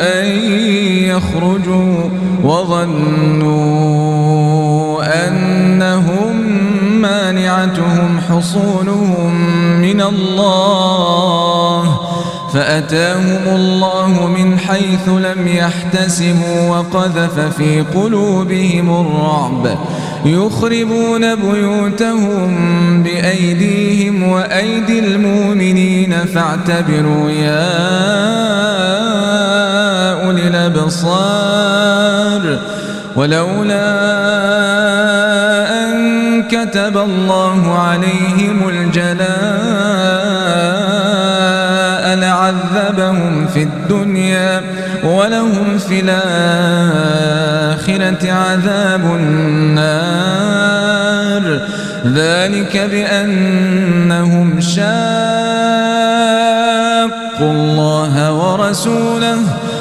أن يخرجوا وظنوا أنهم مانعتهم حصولهم من الله فأتاهم الله من حيث لم يحتسبوا وقذف في قلوبهم الرعب يخربون بيوتهم بأيديهم وأيدي المؤمنين فاعتبروا يا أولي الأبصار ولولا أن كتب الله عليهم الجلاء لعذبهم في الدنيا ولهم في الآخرة عذاب النار. ذلك بأنهم شاقوا الله ورسوله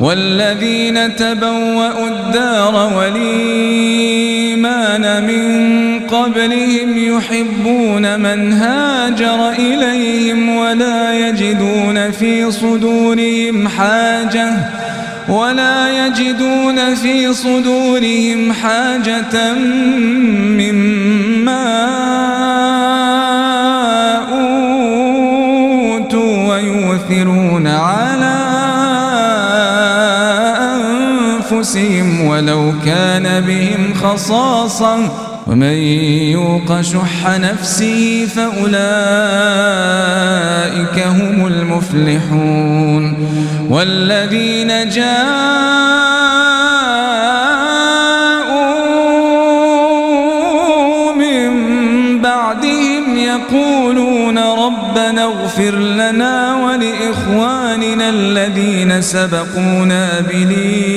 والذين تبوأوا الدار والإيمان من قبلهم يحبون من هاجر إليهم ولا يجدون في صدورهم حاجة ولا يجدون في صدورهم حاجة مما أوتوا ويؤثرون على أنفسهم ولو كان بهم خصاصة ومن يوق شح نفسه فأولئك هم المفلحون والذين جاءوا من بعدهم يقولون ربنا اغفر لنا ولإخواننا الذين سبقونا ولا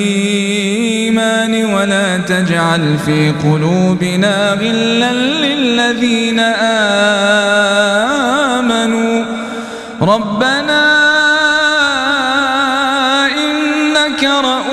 تجعل في قلوبنا غلا للذين آمنوا. ربنا إنك رؤوف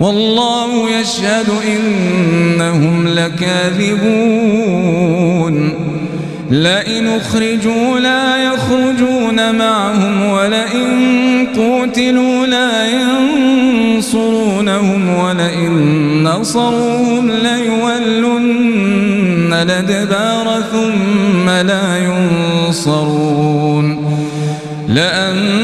والله يشهد إنهم لكاذبون. لئن أخرجوا لا يخرجون معهم ولئن قوتلوا لا ينصرونهم ولئن نصروهم ليولن الأدبار ثم لا ينصرون. لأنتمون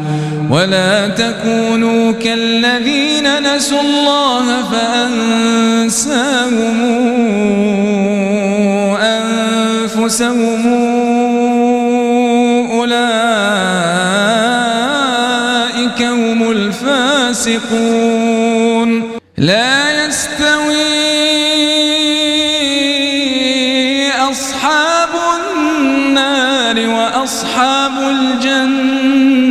ولا تكونوا كالذين نسوا الله فأنساهم أنفسهم أولئك هم الفاسقون. لا يستوي أصحاب النار وأصحاب الجنة.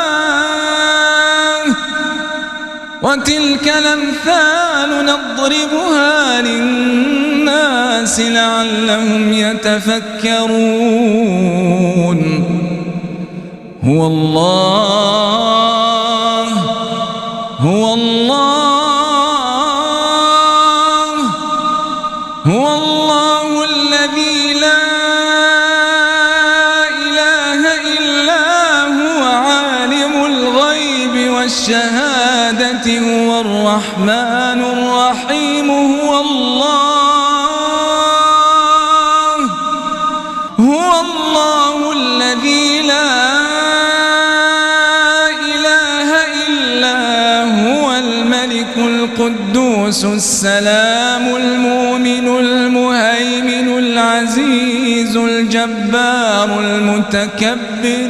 وتلك الأمثال نضربها للناس لعلهم يتفكرون. هو الله هو الله هو الله الذي لا إله إلا هو عالم الغيب والشهادة. هو الرحمن الرحيم هو الله. هو الله الذي لا إله إلا هو الملك القدوس السلام المؤمن المهيمن العزيز الجبار المتكبر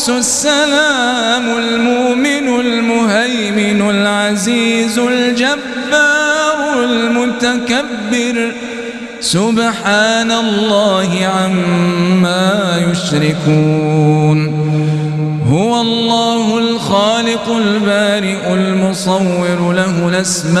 القدوس السلام المؤمن المهيمن العزيز الجبار المتكبر. سبحان الله عما يشركون. هو الله الخالق البارئ المصور له الأسماء.